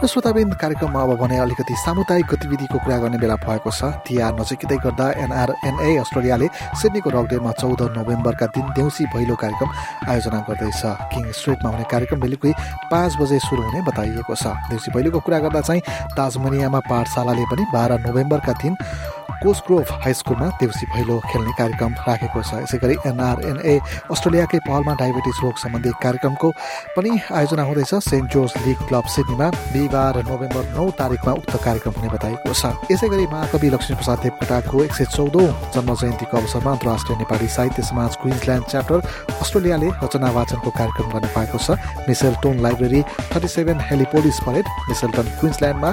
र श्रोताबिन्द कार्यक्रममा अब भने अलिकति सामुदायिक गतिविधिको कुरा गर्ने बेला भएको छ। तिहार नजिकै गर्दा एनआरएनए अस्ट्रेलियाले सिडनीको रकडेमा चौध नोभेम्बरका दिन देउसी भैलो कार्यक्रम आयोजना गर्दैछ। किङ स्ट्रिटमा हुने कार्यक्रम बेलुकी पाँच बजे सुरु हुने बताइएको छ। देउसी भैलोको कुरा गर्दा चाहिँ ताजमनियामा पाठशालाले पनि बाह्र नोभेम्बरका दिन कोसग्रोभ हाई स्कुलमा देउसी भैलो खेल्ने कार्यक्रम राखेको छ। यसै गरी एनआरएनए अस्ट्रेलियाकै पहलमा डायबिटिज रोग सम्बन्धी कार्यक्रमको पनि आयोजना हुँदैछ। सेन्ट जोर्ज लिग क्लब सिडनीमा बिहिबार नोभेम्बर नौ तारिकमा उक्त कार्यक्रम हुने बताइएको छ। यसै गरी महाकवि लक्ष्मीप्रसाद देवकोटाको एक सय चौधौँ जन्म जयन्तीको अवसरमा अन्तर्राष्ट्रिय नेपाली साहित्य समाज क्विन्सल्यान्ड च्याप्टर अस्ट्रेलियाले रचना वाचनको कार्यक्रम गर्न पाएको छ। Mitchelton library thirty seven Heliopolis parade Mitchelton क्विन्सल्यान्डमा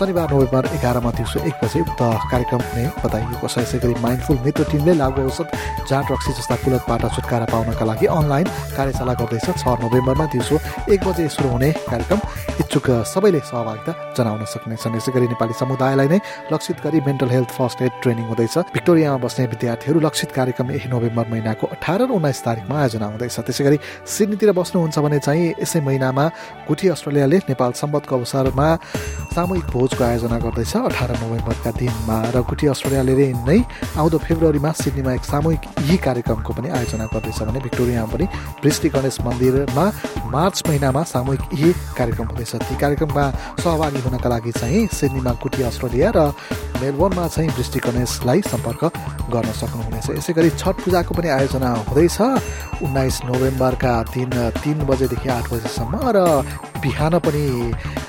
शनिबार नोभेम्बर एघारमा दिउँसो एक बजे उक्त कार्यक्रम हुने बताइएको छ। यसै गरी माइन्डफुल मित्र टिमले लागु औषध जाँट रक्सी जस्ता कुलतबाट छुटकारा पाउनका लागि अनलाइन कार्यशाला गर्दैछ। छ नोभेम्बरमा दिउँसो एक बजे सुरु हुने कार्यक्रम इच्छुक सबैले सहभागिता जनाउन सक्नेछन्। यसै गरी नेपाली समुदायलाई नै लक्षित गरी mental health first aid training हुँदैछ। भिक्टोरियामा बस्ने विद्यार्थीहरू लक्षित कार्यक्रम यही नोभेम्बर महिनाको अठार र उन्नाइस तारिकमा आयोजना हुँदैछ। त्यसै गरी सिडनीतिर बस्नुहुन्छ भने चाहिँ यसै महिनामा गुठी अस्ट्रेलियाले नेपाल सम्बन्धको अवसरमा सामूहिक भोजको आयोजना गर्दैछ। अठार नोभेम्बरका दिनमा र गुठी अस्ट्रेलियाले नै आउँदो फेब्रुअरीमा सिडनीमा एक सामूहिक यही कार्यक्रमको पनि आयोजना गर्दैछ भने भिक्टोरियामा पनि वृष्टि गणेश मन्दिरमा मार्च महिनामा सामूहिक यही कार्यक्रम हुँदैछ ती कार्यक्रममा सहभागी हुनका लागि चाहिँ सिडनीमा कुटी अस्ट्रेलिया र मेलबोर्नमा चाहिँ वृष्टि गणेशलाई सम्पर्क गर्न सक्नुहुनेछ। यसै गरी छठ पूजाको पनि आयोजना हुँदैछ। उन्नाइस नोभेम्बरका दिन तिन बजेदेखि आठ बजेसम्म र बिहान पनि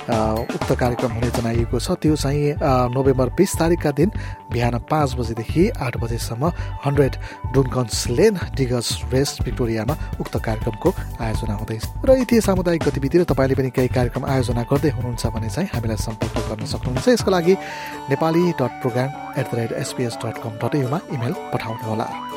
उक्त कार्यक्रम हुने जनाइएको छ। त्यो चाहिँ नोभेम्बर बिस तारिकका दिन बिहान पाँच बजेदेखि आठ बजेसम्म hundred Duncans lane Diggers Rest भिक्टोरियामा उक्त कार्यक्रमको आयोजना हुँदैछ। र यति सामुदायिक गतिविधि र तपाईँले पनि केही कार्यक्रम आयोजना गर्दै हुनुहुन्छ भने चाहिँ हामीलाई सम्पर्क गर्न सक्नुहुन्छ। यसको लागि Nepali dot program at the rate SBS dot com dot Yuma email पठाउनुहोला।